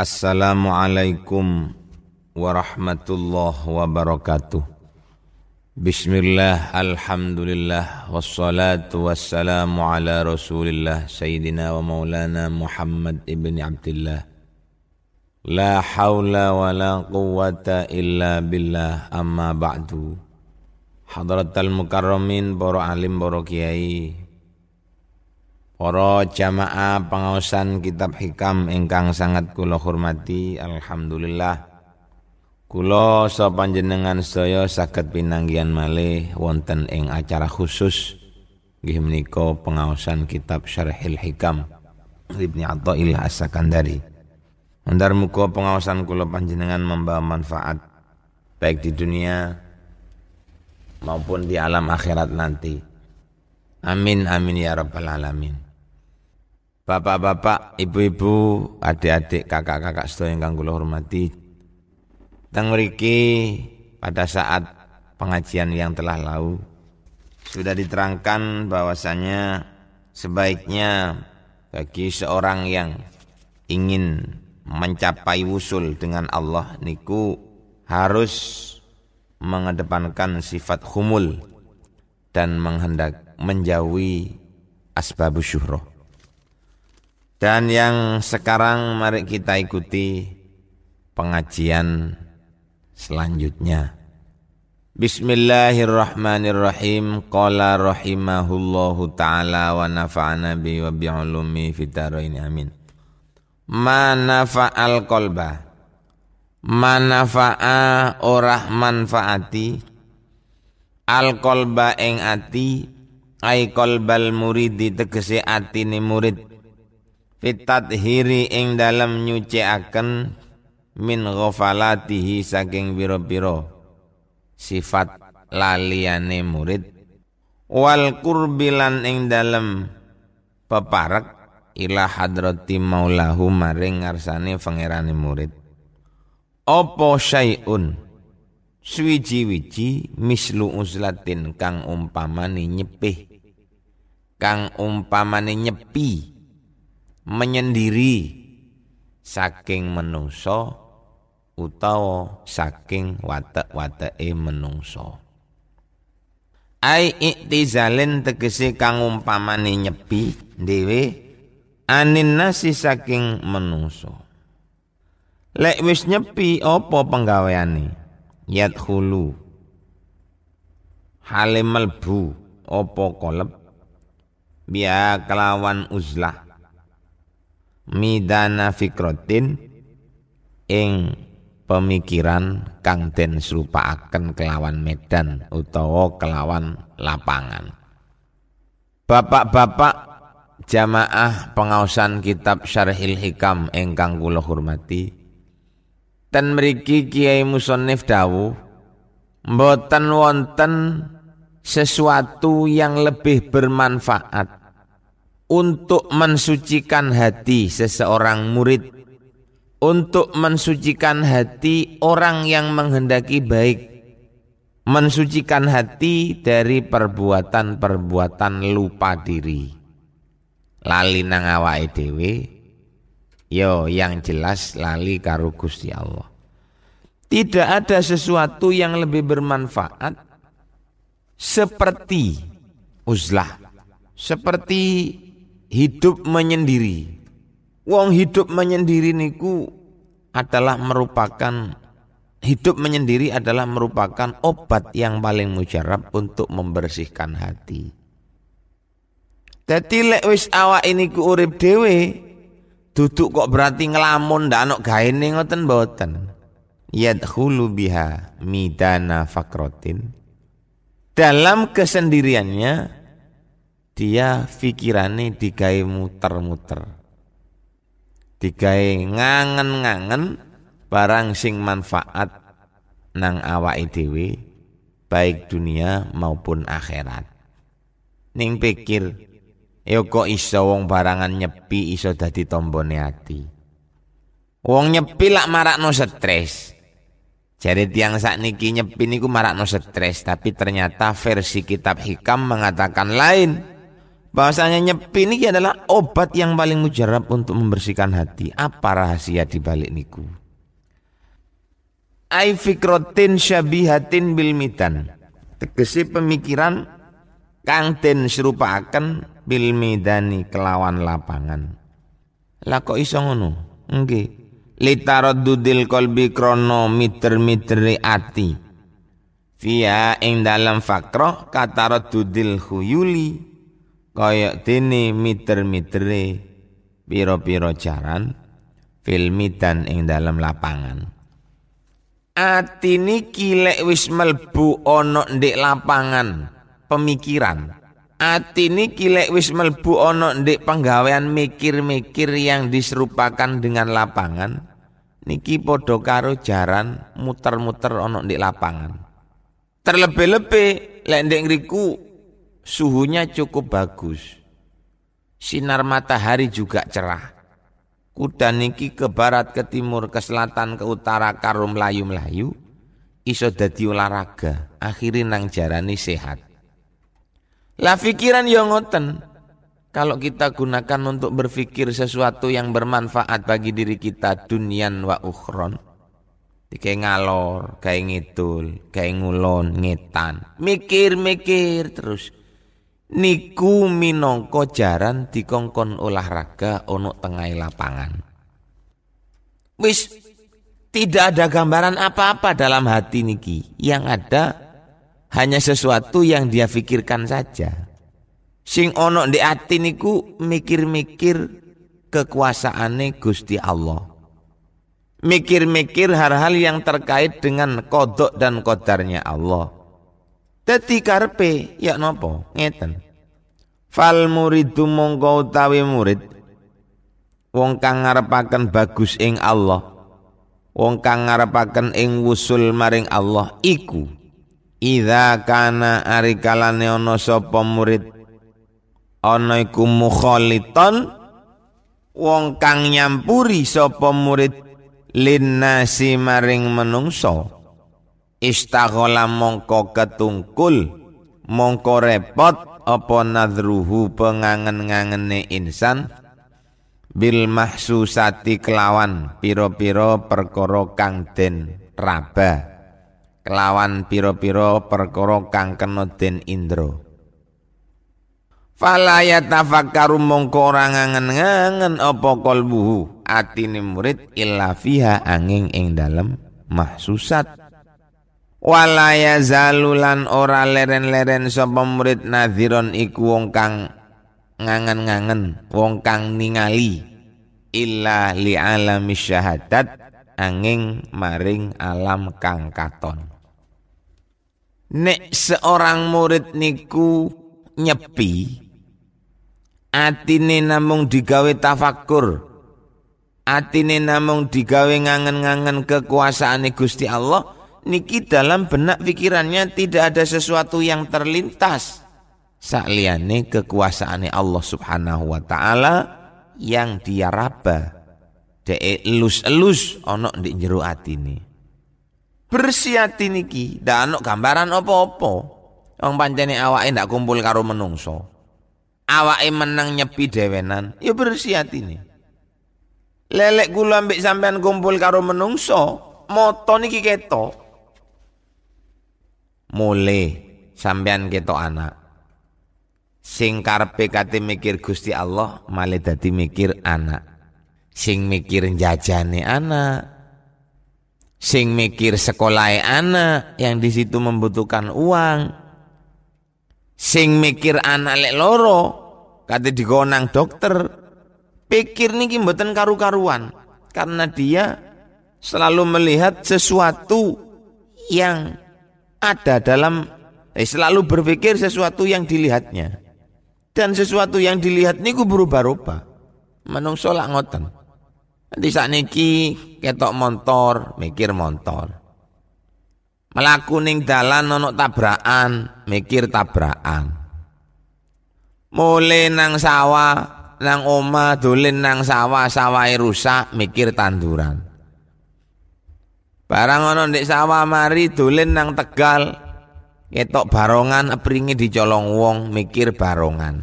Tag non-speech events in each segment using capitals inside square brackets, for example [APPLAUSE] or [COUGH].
Assalamualaikum warahmatullahi wabarakatuh. Bismillah, alhamdulillah, wassalatu wassalamu ala rasulillah Sayyidina wa maulana Muhammad ibn Abdullah La hawla wa la quwwata illa billah amma ba'du Hadratal mukarramin, para alim, para kiai Para jamaah pengawasan kitab hikam ingkang sangat kula hormati alhamdulillah kula sapanjenengan sedaya saged pinanggihan malih wonten ing acara khusus nggih menika kitab Syarhil Hikam Ibnu Athaillah As-Sakandari. Mundar muga pengawasan kula panjenengan membawa manfaat baik di dunia maupun di alam akhirat nanti. Amin amin ya rabbal alamin. Bapak-bapak, ibu-ibu, adik-adik, kakak-kakak sedaya ingkang kula hormati. Teng mriki pada saat pengajian yang telah lalu sudah diterangkan bahwasanya sebaiknya bagi seorang yang ingin mencapai wusul dengan Allah niku harus mengedepankan sifat humul dan menghendak menjauhi asbabus syuhroh. Dan yang sekarang mari kita ikuti pengajian selanjutnya. Bismillahirrahmanirrahim. Qala rahimahullahu taala wa nafa'ana bi wa bi'ulumi fitarain amin. Ma nafa'al qalba. Ma nafa'a orah manfaati al qalba ing ati ai qalbal muridi tegese atine murid fitat hiri ing dalam nyuciaken min ghafalatihi saking biro-biro sifat laliane murid. Wal kurbilan ing dalam peparak ila hadrati maulahu maring ngarsane pangerane murid. Opo syai'un? Swiji-wiji mislu uzlatin kang umpamane nyepih kang umpamane nyepi menyendiri saking menungso utawa saking watek-wateke menungso. Ai iktizalin tegese kang umpamane nyepi dhewe anin nasi saking menungso. Lek wis nyepi apa penggaweane? Yadkhulu. Hale melbu apa kolep biya kelawan uzlah midana fikrotin ing pemikiran kang den serupaaken kelawan medan utawa kelawan lapangan. Bapak-bapak jamaah pengawasan kitab Syarhil Hikam ingkang kula hormati. Ten mriki Kiai Musonif dawuh mboten wonten sesuatu yang lebih bermanfaat untuk mensucikan hati seseorang murid, untuk mensucikan hati orang yang menghendaki baik, mensucikan hati dari perbuatan-perbuatan lupa diri. Lali nang awake dhewe, yo yang jelas lali karo Gusti Allah. Tidak ada sesuatu yang lebih bermanfaat seperti uzlah, seperti hidup menyendiri. Wong hidup menyendiri niku adalah merupakan hidup menyendiri adalah merupakan obat yang paling mujarab untuk membersihkan hati. Jadi lek wis awak ini ku urip dhewe, duduk kok berarti ngelamun ndak ana gaene ngoten mboten. Yadkhulu biha midana fakrotin. Dalam kesendiriannya dia fikirane digawe muter-muter. Digawe ngangen-ngangen barang sing manfaat nang awake dhewe baik dunia maupun akhirat. Ning pikir, yo kok iso wong barangan nyepi iso dadi tombone ati. Wong nyepi lak marakno stres. Jadi tiang saat niki nyepi niku marakno stres, tapi ternyata versi kitab hikam mengatakan lain Bahasanya nyepi ini adalah obat yang paling mujarab untuk membersihkan hati. Apa rahasia di balik niku? Ai fikrotin syabihatin bil. Tegesi pemikiran kang den serupaaken bil midani kelawan lapangan. Lah kok iso ngono? Nggih. Litaraddudil qalbi krono miter-miteri ati. Via ing dalam fakroh kataraddudil khuyuli kaya dene miter-mitere pira-pira jaran filmi dan ing dalam lapangan. Atini kilek wis melbu ana ndek lapangan pemikiran. Atini kilek wis melbu ana ndek penggawean mikir-mikir yang diserupakan dengan lapangan. Niki podo karo jaran muter-muter ana ndek lapangan. Terlebih-lebih lek ndek suhunya cukup bagus. Sinar matahari juga cerah. Kuda niki ke barat, ke timur, ke selatan, ke utara, karo melayu-melayu. Iso dadi olahraga, akhirin nang jarani sehat. Lah pikiran yang ngoten. Kalau kita gunakan untuk berpikir sesuatu yang bermanfaat bagi diri kita dunian wa ukhron. Kayak ngalor, kayak ngidul, kayak ngulon, ngetan. Mikir-mikir terus niku minangka jaran dikongkon olahraga ono tengah lapangan. Wis tidak ada gambaran apa-apa dalam hati niki. Yang ada hanya sesuatu yang dia pikirkan saja. Sing ono di hati niku mikir-mikir kekuasaane Gusti Allah. Mikir-mikir hal-hal yang terkait dengan kodok dan kodarnya Allah. Dadi karpe ya nopo ngeten. Fal muridu mongko utawi murid wong kang ngarepaken bagus ing Allah. Wong kang ngarepaken ing wusul maring Allah iku Idza kana ari kalane ana sapa murid ana iku mukhaliton wong kang nyampuri sapa murid linnasi maring menungso istaghala mongko ketungkul mongko repot apa nadruhu pengangen-ngangene insan? Bil mahsusati kelawan piro-piro perkara kang den raba. Kelawan piro-piro perkara kang kena den indra. Fala yatafakkaru mongko ora ngangen-ngangen apa kalbuhu. Atine murid illa fiha angin ing dalem mahsusat walaya zalulan ora leren-leren sapa murid nadhiron iku wong kang ngangen-ngangen wong kang ningali. Illa li alami syahadat angin maring alam kang katon. Nek seorang murid niku nyepi atine namung digawe tafakur atine namung digawe ngangen-ngangen kekuasaane Gusti Allah niki dalam benak pikirannya tidak ada sesuatu yang terlintas. Sakliane kekuasaane Allah Subhanahu wa taala yang dia raba. De elus-elus ana ndek jero atine bersih ati niki. Ndak ana gambaran apa-apa. Wong pancene awake ndak kumpul karo menungso. Awake menang nyepi dewenan. Ya bersih atine lelek kula ambek sampean kumpul karo menungso moto niki ketok mule sampean ketok anak. Sing karepe kate mikir Gusti Allah malah dadi mikir anak. Sing mikir jajane anak. Sing mikir sekolah anak yang di situ membutuhkan uang. Sing mikir anak lek loro kate digonang dokter. Pikir niki mboten karu-karuan karena dia selalu melihat sesuatu yang ada dalam eh, selalu berpikir sesuatu yang dilihatnya. Dan sesuatu yang dilihat niku berubah-ubah. Menungso lak ngoten. Nanti saat niki ketok motor, mikir motor. Melaku ning dalan ono tabrakan, mikir tabrakan. Mulai nang sawah, nang oma dolen nang sawah, sawah rusak, mikir tanduran. Barang ono ndek sawah mari dolen nang Tegal. Ketok barongan epringe dicolong wong mikir barongan.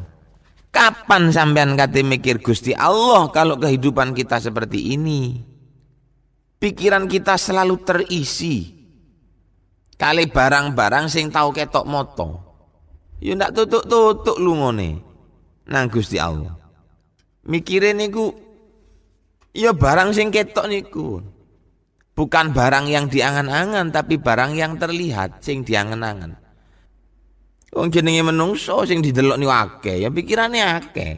Kapan sampean kate mikir Gusti Allah kalau kehidupan kita seperti ini? Pikiran kita selalu terisi kali barang-barang sing tau ketok moto. Ya ndak tutuk-tutuk lu ngone. Nang Gusti Allah. Mikire niku ya barang sing ketok niku. Bukan barang yang diangan-angan tapi barang yang terlihat sing diangan-angan. Wong jenenge menungso sing didelok niku akeh, ya pikirane akeh.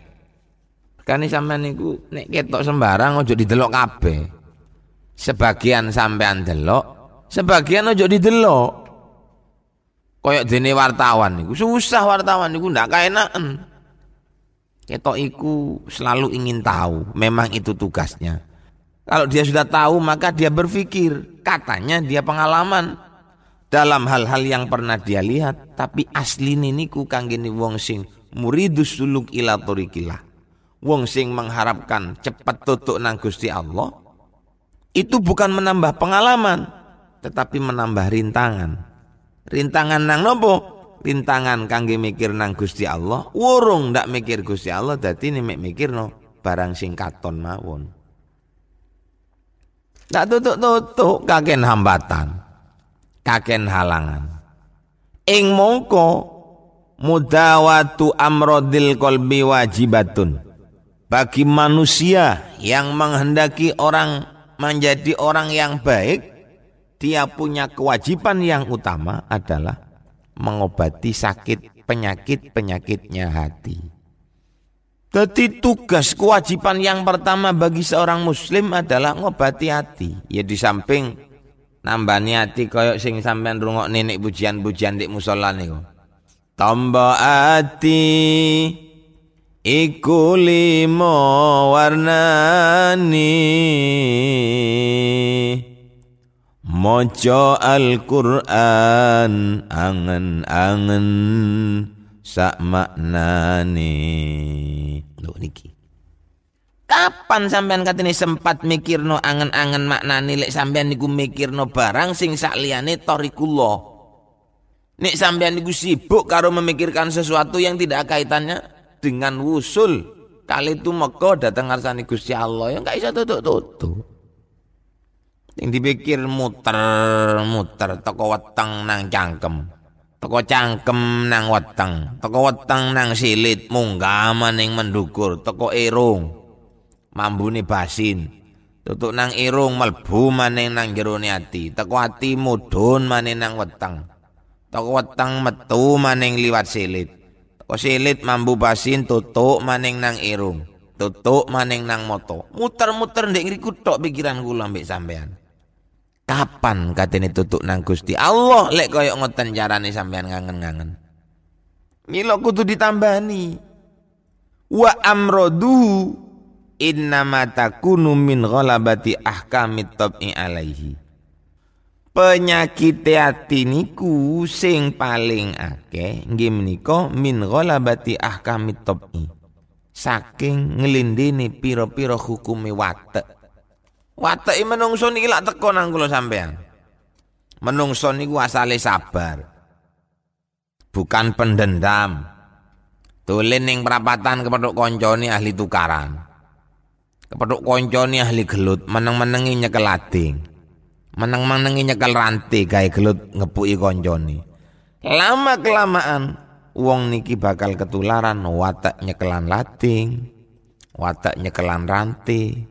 Kan sampean niku nek ketok sembarang aja didelok kabeh. Sebagian sampean delok, sebagian aja didelok. Koyok dene wartawan niku susah wartawan niku ndak kaenaken. Ketok iku selalu ingin tahu, memang itu tugasnya. Kalau dia sudah tahu maka dia berpikir, katanya dia pengalaman, dalam hal-hal yang pernah dia lihat tapi asli niku kanggini wong sing muridus suluk ila turikilah wong sing mengharapkan cepat tutuk nang Gusti Allah itu bukan menambah pengalaman tetapi menambah rintangan. Rintangan nang nopo? Rintangan kangge mikir nang Gusti Allah. Wurung ndak mikir Gusti Allah dadi nek mikir no barang sing katon mawon ndak tutuk-tutuk kaken hambatan kaken halangan ing mongko mudawatu amrodil kolbi wajibatun bagi manusia yang menghendaki orang menjadi orang yang baik dia punya kewajiban yang utama adalah mengobati sakit penyakit-penyakitnya hati. Jadi tugas kewajiban yang pertama bagi seorang muslim adalah ngobati hati. Ya di samping nambani ati koyok sing sampean rungok nenek pujian-pujian di musola niku. Tombo ati iku limo warnani Mojo Al-Quran angen-angen sak maknani. Lho niki. Kapan sampean katene sempat mikirno angen-angen maknane lek sampean niku mikirno barang sing sak liyane torikullah. Nek sampean niku sibuk karo memikirkan sesuatu yang tidak kaitannya dengan wusul kali itu meko datang ngarsane Gusti Allah yang gak iso tutuk-tutuk. Yang dipikir muter-muter toko weteng nang cangkem. Toko cangkem nang weteng, toko weteng nang silit. Munggah maning mendukur, toko erung mambune basin. Tutuk nang irung melbu maning nang jero ati. Teko ati mudhun maning nang weteng. Teko weteng metu maning liwat silit. Teko silit mambu basin tutuk maning nang irung. Tutuk maning nang moto. Muter-muter ndek ngriku tok pikiran kula mbek sampean kapan katene tutuk nang Gusti Allah? Lek koyo ngoten carane sampean ngangen-ngangen. Milo kudu ditambani. Wa amroduhu innama takunu min ghalabati ahkamit tab'i alaihi. Penyakit hati niku sing paling akeh nggih menika min ghalabati ahkamit tab'i. Saking nglindini pira-pira hukume watek wateke menungso niki lak teko nang kula sampean menungso niku asale sabar bukan pendendam tulen ning perapatan kepethuk kancane ahli tukaran Kepethuk koncone ahli gelut, meneng-menengi nyekel ading. Meneng-menengi nyekel rantai gawe gelut ngepuki koncone. Lama kelamaan wong niki bakal ketularan watak nyekelan lading, watak nyekelan rantai.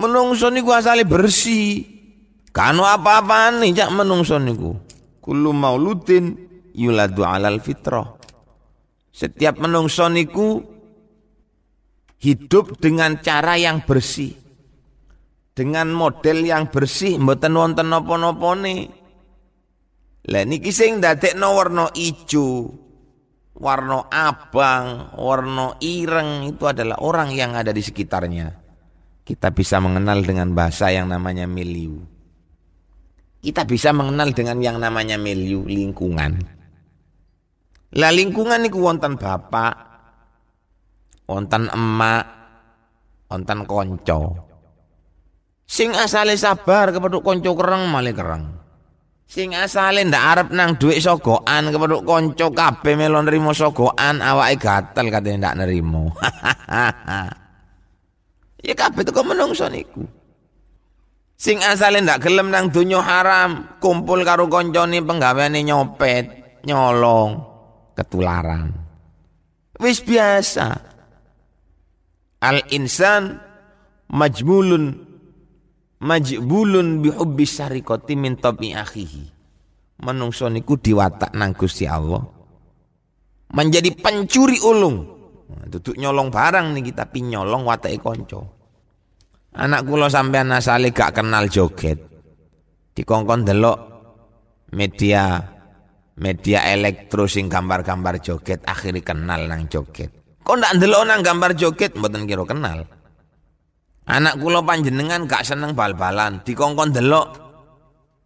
Menungso niku asale bersih. Kanu apa-apaan nih jak menungso niku. Kullu mauludin yuladu alal fitrah. Setiap menungso niku hidup dengan cara yang bersih. Dengan model yang bersih mboten wonten napa-napane. Lah niki sing ndadekno warna ijo, warna abang, warna ireng itu adalah orang yang ada di sekitarnya. Kita bisa mengenal dengan bahasa yang namanya milieu. Kita bisa mengenal dengan yang namanya milieu lingkungan. Lah lingkungan niku wonten bapak, wonten emak, wonten konco. Sing asale sabar kepethuk konco kereng malih kereng. Sing asale ndak arep nang dhuwit sogokan kepethuk kanca kabeh melon nrimo sogokan awake gatel katene ndak nerimo. [LAUGHS] ya kabeh teko menungso niku. Sing asale ndak gelem nang donya haram, kumpul karo kancane penggaweane nyopet, nyolong, ketularan. Wis biasa. Al insan majmulun majbulun bihubbi syariqati min tabi akhihi. Menungso niku diwatak nang Gusti Allah. Menjadi pencuri ulung. Nah, duduk nyolong barang nih kita nyolong watake konco. Anak kula sampean asale gak kenal joget. Dikongkon delok media media elektro sing gambar-gambar joget akhirnya kenal nang joget. Kok ndak ndelok nang gambar joget mboten kira kenal. Anak kula panjenengan gak seneng bal-balan, dikongkon delok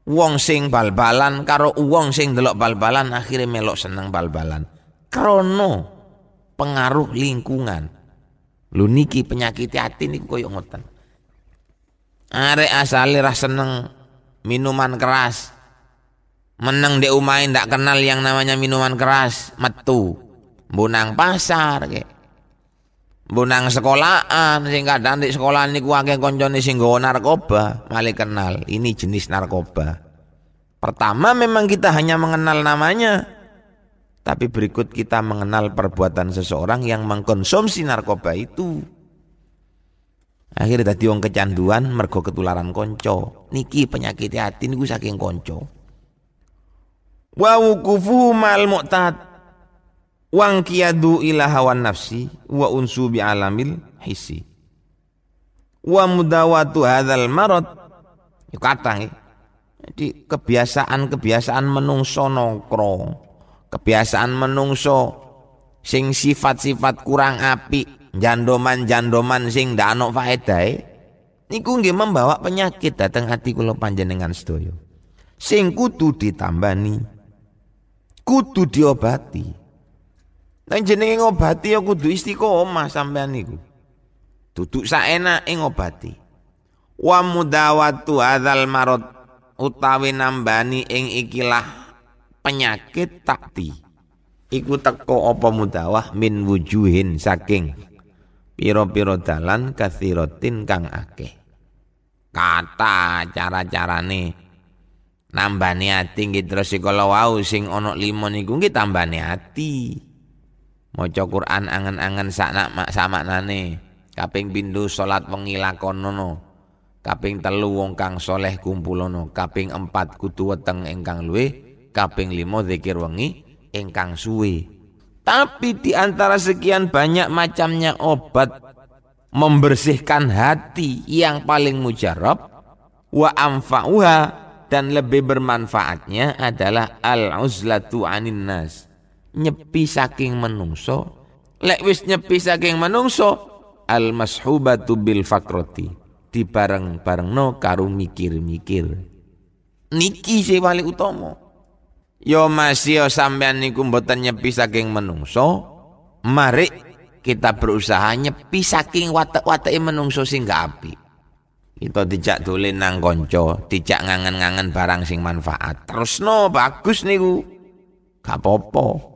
wong sing bal-balan karo wong sing delok bal-balan akhirnya melok seneng bal-balan. Krono pengaruh lingkungan. Lu niki penyakit hati niku koyo ngoten. Arek asale ra seneng minuman keras. Meneng dek umain ndak kenal yang namanya minuman keras, metu. Bunang pasar kayak Bunang sekolahan sing kadang di sekolah niku akeh koncone sing nggawa narkoba, malah kenal ini jenis narkoba. Pertama memang kita hanya mengenal namanya, tapi berikut kita mengenal perbuatan seseorang yang mengkonsumsi narkoba itu. Akhirnya tadi wong kecanduan mergo ketularan konco. Niki penyakit hati niku saking konco. Wa wukufu mal mu'tad wang kiadu ila hawan nafsi wa unsu bi alamil hisi wa mudawatu hadzal marad yuk kata jadi kebiasaan-kebiasaan menungso nongkrong kebiasaan menungso sing sifat-sifat kurang api jandoman-jandoman sing ndak ana faedahe niku nggih membawa penyakit datang hati kula panjenengan sedaya sing kudu ditambani kudu diobati Nang jenenge ngobati ya kudu istiqomah sampean niku. Duduk saenake ngobati. Wa mudawatu hadzal marad utawi nambani ing ikilah penyakit takti. Iku teko apa mudawah min wujuhin saking piro-piro dalan kathiratin kang akeh. Kata cara-carane nambani ati nggih terus kala wau sing ana lima niku nggih tambani ati maca Quran angen-angen sakna sama nane kaping bindu salat wengi lakonono kaping telu wong kang soleh kumpulono kaping empat kudu weteng ingkang luwe kaping limo zikir wengi ingkang suwe. Tapi di antara sekian banyak macamnya obat membersihkan hati yang paling mujarab wa amfa'uha dan lebih bermanfaatnya adalah al-uzlatu anin nas. Nyepi saking menungso. Lek wis nyepi saking menungso al mashubatu bil fakroti di bareng bareng no karo mikir-mikir. Niki sing paling utama yo masih yo sampean niku mboten nyepi saking menungso mari kita berusaha nyepi saking watak-watake menungso sing gak api kita dijak dolen nang konco dijak ngangen-ngangen barang sing manfaat terus no bagus niku gak apa-apa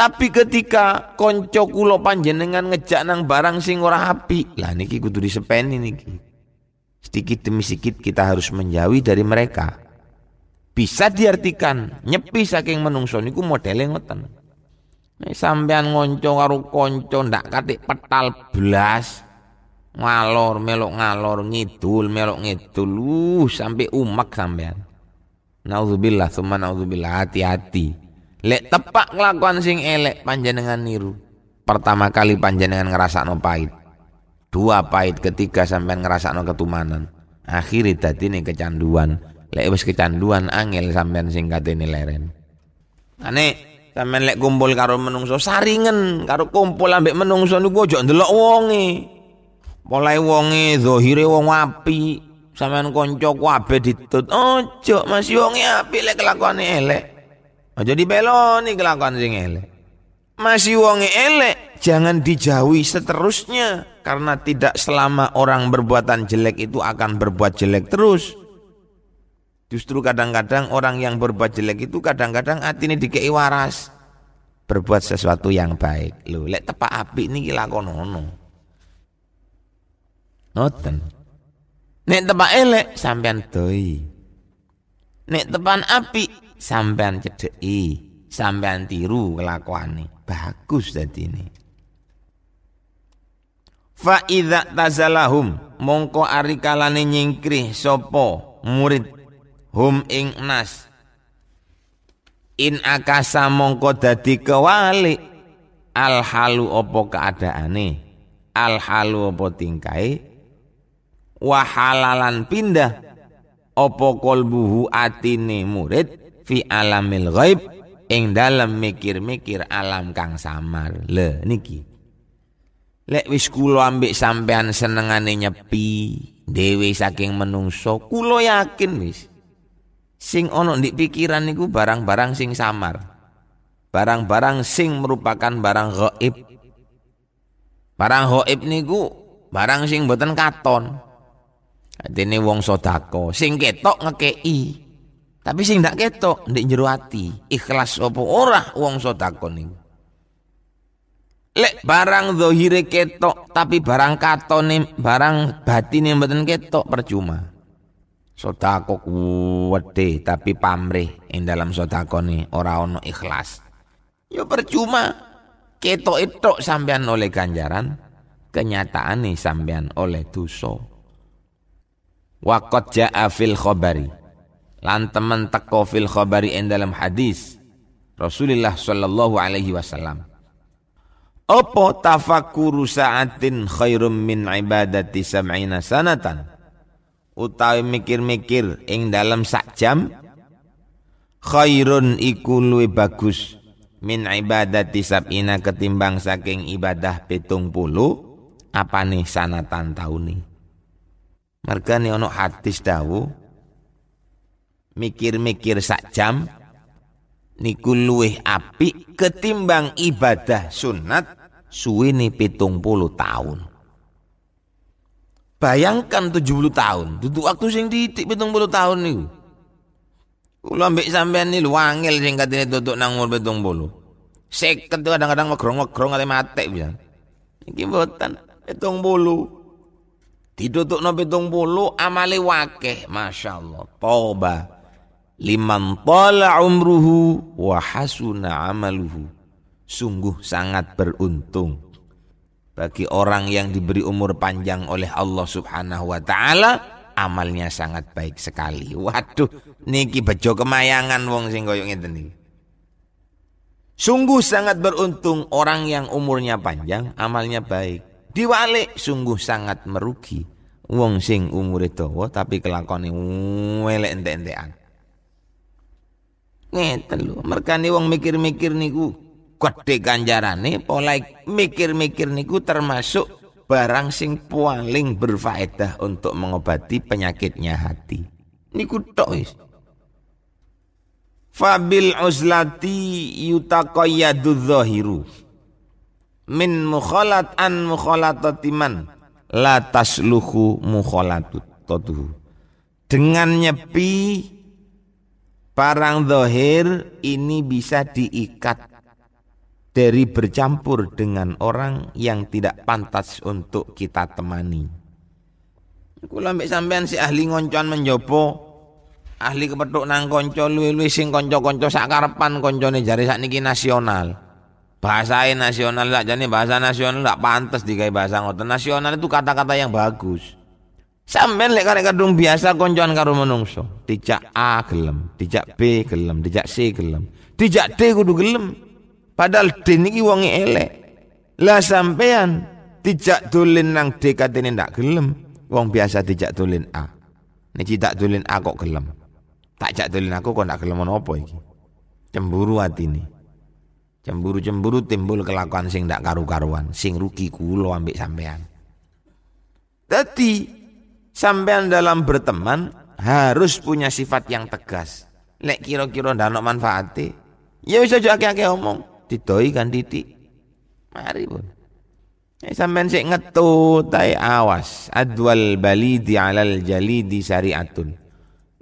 tapi ketika konco kulo panjenengan ngejak nang barang sing ora api, lah niki kudu disepeni niki. Sedikit demi sedikit kita harus menjauhi dari mereka. Bisa diartikan nyepi saking menungso niku modele ngoten. Nek sampean ngonco karo konco ndak katik petal blas ngalor melok ngalor ngidul melok ngidul uh, sampai umak sampean. Nauzubillah, summa nauzubillah hati-hati. Lek tepak kelakuan sing elek panjenengan niru. Pertama kali panjenengan ngerasa no pahit. Dua pahit ketiga sampai ngerasa no ketumanan. Akhirnya tadi nih kecanduan. Lek wis kecanduan angel sampean sing katene leren. Ane sampean lek kumpul karo menungso saringen karo kumpul ambek menungso niku aja ndelok wonge. Mulai wonge zahire wong api, sampean kanca kabeh ditut. Ojo masih wonge api lek kelakuane elek. Aja dibeloni kelakuan sing elek. Masih wonge elek, jangan dijauhi seterusnya karena tidak selama orang berbuatan jelek itu akan berbuat jelek terus. Justru kadang-kadang orang yang berbuat jelek itu kadang-kadang hati ini dikei waras. Berbuat sesuatu yang baik. Loh, lek tepak api ini gila konono. Noten. Nek tepak elek sampean doi. Nek tepan api sampean cedeki, sampean tiru kelakuane. Bagus dadi ini. Fa idza tazalahum mongko ari kalane nyingkrih sapa murid hum ing nas. In akasa mongko dadi kewali. Al halu opo keadaane? Al halu opo tingkai? Wa halalan pindah. Opo kolbuhu atine murid? Fi alamil ghaib. Ing dalam mikir-mikir alam kang samar. Le niki. Lek wis kula ambek sampean senengane nyepi dewe saking menungso kula yakin wis sing ono di pikiran niku barang-barang sing samar. Barang-barang sing merupakan barang gaib. Barang gaib niku barang sing mboten katon. Dene wong sodako sing ketok ngekei. Tapi sing ndak ketok ndek jero ati. Ikhlas apa ora wong sodako niku. Lek barang zahire ketok tapi barang katone barang batine mboten ketok percuma. Sodako kuwede tapi pamrih ing dalam sodako nih ora ono ikhlas. Ya percuma ketok itu sampean oleh ganjaran, kenyataan nih sampean oleh dosa. Wakot ja'a fil khobari. Lan temen teko fil khobari ing dalam hadis Rasulullah sallallahu alaihi wasallam. Apa tafakuru sa'atin khairum min ibadati sam'ina sanatan? Utawi mikir-mikir ing dalam sak jam khairun iku luwih bagus min ibadati sabina ketimbang saking ibadah petung puluh apa nih sanatan tauni mergane ono hadis dawu mikir-mikir sak jam niku luwih apik ketimbang ibadah sunat suwene petung puluh tahun Bayangkan 70 tahun, duduk waktu sing didik 70 tahun niku. Kula ambek sampean niku wangil sing katene duduk nang umur 70. Seket kadang-kadang megrong-megrong kali mati bisa. Iki mboten 70. Didudukno 70 amale wakeh, masyaallah. Toba. Liman tala umruhu wa hasuna amaluhu. Sungguh sangat beruntung bagi orang yang diberi umur panjang oleh Allah Subhanahu wa taala amalnya sangat baik sekali. Waduh, niki bejo kemayangan wong sing koyo ngeten. Sungguh sangat beruntung orang yang umurnya panjang, amalnya baik. Diwalik sungguh sangat merugi wong sing umure dawa tapi kelakone welek entek-entekan. Ngeten lho, merkane wong mikir-mikir niku gede ganjarane pola mikir-mikir niku termasuk barang sing paling berfaedah untuk mengobati penyakitnya hati. Niku tok wis. Fabil uzlati yutaqayyadu dhahiru min mukhalat an mukhalatati man la tasluhu mukhalatatuhu. Dengan nyepi barang zahir ini bisa diikat dari bercampur dengan orang yang tidak pantas untuk kita temani. Kula mbek sampean si ahli ngoncon menjopo, ahli kepethuk nang kanca luwe-luwe sing kanca-kanca sak karepan kancane jare sakniki nasional. Bahasa nasional lah jane bahasa nasional tak pantas digawe bahasa ngoten. Nasional itu kata-kata yang bagus. Sampean lek karek kadung biasa koncoan karo menungso, dijak A gelem, dijak B gelem, dijak C gelem, dijak D kudu gelem. Padahal D niki wonge elek. Lah sampean tidak dolen nang D katene ndak gelem. Wong biasa tidak dolen A. Nek tidak dolen A kok gelem. Tak jak dolen aku kok ndak gelem apa iki. Cemburu atine. Cemburu-cemburu timbul kelakuan sing ndak karu-karuan, sing rugi kula ambek sampean. Dadi sampean dalam berteman harus punya sifat yang tegas. Lek kira-kira ndak ono manfaate, ya wis aja akeh-akeh omong didoi kan titik. Mari pun. Eh, sampean sik ngetut awas. Adwal balidi alal jalidi syariatun.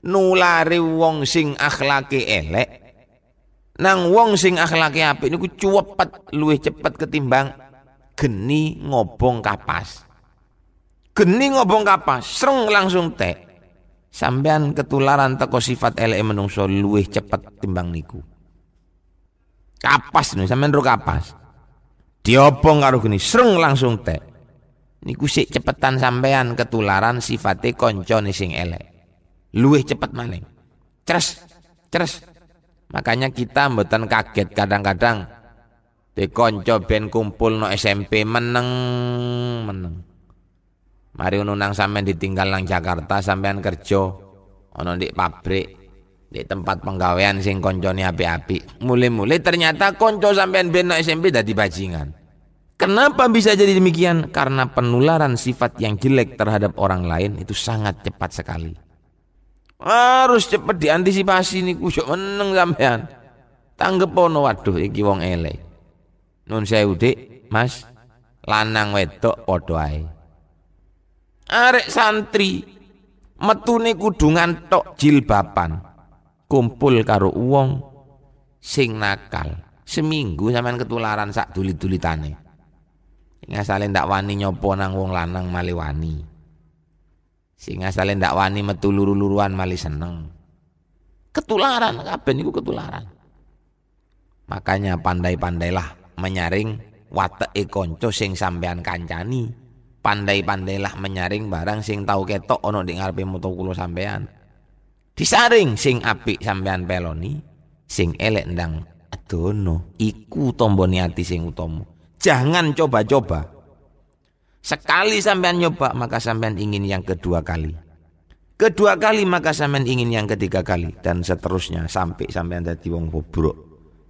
Nulari wong sing akhlake elek. Nang wong sing akhlake apik niku cepet luwih cepet ketimbang geni ngobong kapas. Geni ngobong kapas sereng langsung tek. Sampean ketularan teko sifat elek menungso luwih cepet timbang niku kapas nih sampean ro kapas. Diobong karo geni sereng langsung tek. Niku sik cepetan sampean ketularan sifate koncone sing elek. Luwih cepet maning. Ceres ceres. Makanya kita mboten kaget kadang-kadang. Di konco ben kumpul no SMP meneng meneng. Mari nang sampean ditinggal nang Jakarta sampean kerja. Ono di pabrik di tempat penggawean sing koncone api-api. Mulai-mulai ternyata konco sampean ben no SMP dadi bajingan. Kenapa bisa jadi demikian? Karena penularan sifat yang jelek terhadap orang lain itu sangat cepat sekali. Harus cepet diantisipasi niku sok meneng sampean. Tanggep ono waduh iki wong elek. Nun sewu Dik, Mas. Lanang wedok ae. Arek santri metune kudungan tok jilbaban. Kumpul karo wong sing nakal. Seminggu sampean ketularan sak duli-dulitane. Ngasale ndak wani nyopo nang wong lanang male wani. Sing asale ndak wani metu luru-luruan mali seneng. Ketularan kabeh niku ketularan. Makanya pandai-pandailah menyaring wateke kanca sing sampean kancani. Pandai-pandailah menyaring barang sing tau ketok ana di ngarepe moto kula sampean. Disaring sing apik sampean peloni, sing elek ndang adono iku tombone ati sing utama. Jangan coba-coba Sekali sampean nyoba maka sampean ingin yang kedua kali. Kedua kali maka sampean ingin yang ketiga kali dan seterusnya sampai sampean dadi wong bobrok.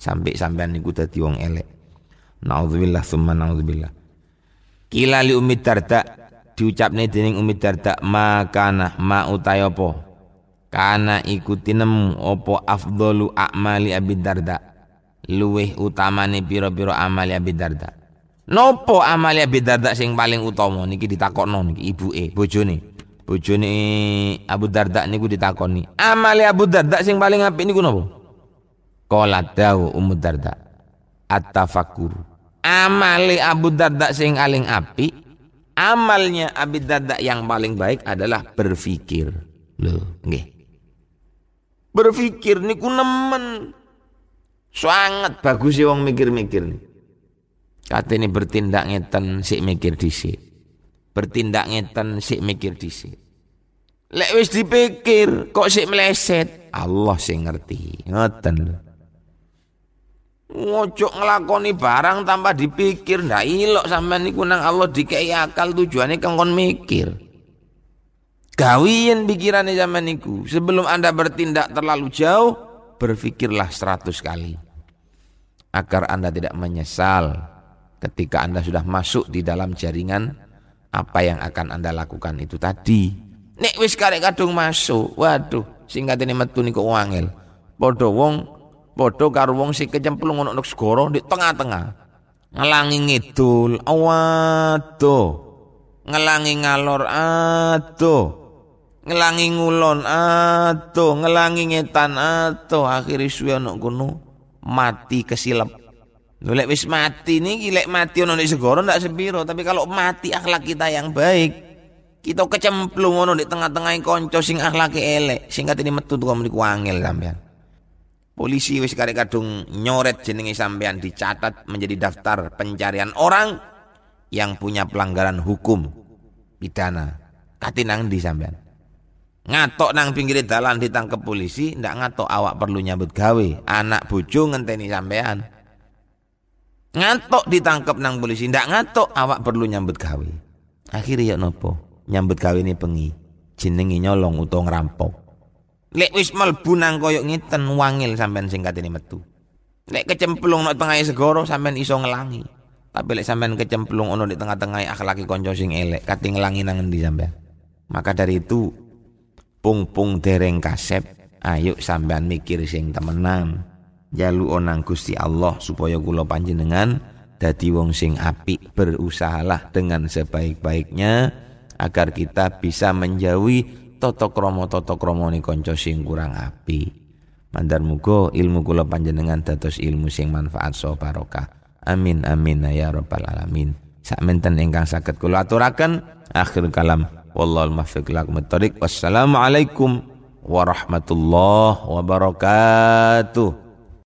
Sampai sampean niku dadi wong elek. Nauzubillah summa nauzubillah. Kila li Ummi Darda diucapne dening Ummi Darda makana ma? Kana ikuti nemu apa afdalu a'mali Abi Darda. Luweh utamane pira-pira amali Abi Darda. Nopo amalia bidarda sing paling utama niki ditakokno niki ibuke, bojone. Bojone Abu Darda niku ditakoni. Amalia Abu Darda sing paling apik niku nopo? Qala dawu Ummu Darda. At-tafakkur. Amali Abu Darda sing paling apik, amalnya Abu Darda yang paling baik adalah berfikir. Loh, nggih. Berfikir niku nemen. Sangat bagus sih wong mikir-mikir nih. Katene bertindak ngeten sik mikir dhisik. Bertindak ngeten sik mikir dhisik. Lek wis dipikir kok sik meleset, Allah sing ngerti. Ngoten lho. Ngocok ngelakoni barang tanpa dipikir ndak ilok sampean niku nang Allah dikei akal tujuannya kengkon mikir. Gawian pikirannya zaman niku. Sebelum Anda bertindak terlalu jauh, berpikirlah seratus kali. Agar Anda tidak menyesal ketika Anda sudah masuk di dalam jaringan apa yang akan Anda lakukan itu tadi. Nek wis karek kadung masuk, waduh, singkat ini metu niku wangel. Padha wong padha karo wong sing kecemplung ono segara di tengah-tengah. Ngelangi ngidul, waduh. Ngelangi ngalor, aduh. Ngelangi ngulon, aduh. Ngelangi ngetan, aduh. Akhirnya suwe ono kono mati kesilap Lek wis mati nih, lek mati ono di segoro ndak sepiro, tapi kalau mati akhlak kita yang baik, kita kecemplung ono di tengah-tengah konco sing akhlak elek, singkat ini metu tuh meniku angel sampean. Polisi wis karek kadung nyoret jenenge sampean dicatat menjadi daftar pencarian orang yang punya pelanggaran hukum pidana. Katinang di sampean. Ngatok nang pinggir dalan ditangkep polisi, ndak ngatok awak perlu nyambut gawe, anak bojo ngenteni sampean. Ngantuk ditangkap nang polisi, ndak ngantuk awak perlu nyambut gawe. Akhirnya ya nopo? Nyambut gawe ini pengi. Jenenge nyolong utawa ngerampok. Lek wis mlebu nang koyok ngiten wangil sampean sing katene metu. Lek kecemplung nang tengah segoro sampean iso ngelangi. Tapi lek sampean kecemplung ono di tengah-tengah akhlaki konco sing elek, kate ngelangi nang endi sampean. Maka dari itu pung-pung dereng kasep, ayo sampean mikir sing temenan jalu onang Gusti Allah supaya kula panjenengan dadi wong sing apik berusahalah dengan sebaik-baiknya agar kita bisa menjauhi toto kromo toto kromo ni konco sing kurang api. Mandar mugo ilmu kula panjenengan dados ilmu sing manfaat so barokah. Amin amin ya rabbal alamin. Sakmenten ingkang saged kula aturaken akhir kalam wallahul muwaffiq lakum Wassalamualaikum warahmatullahi wabarakatuh.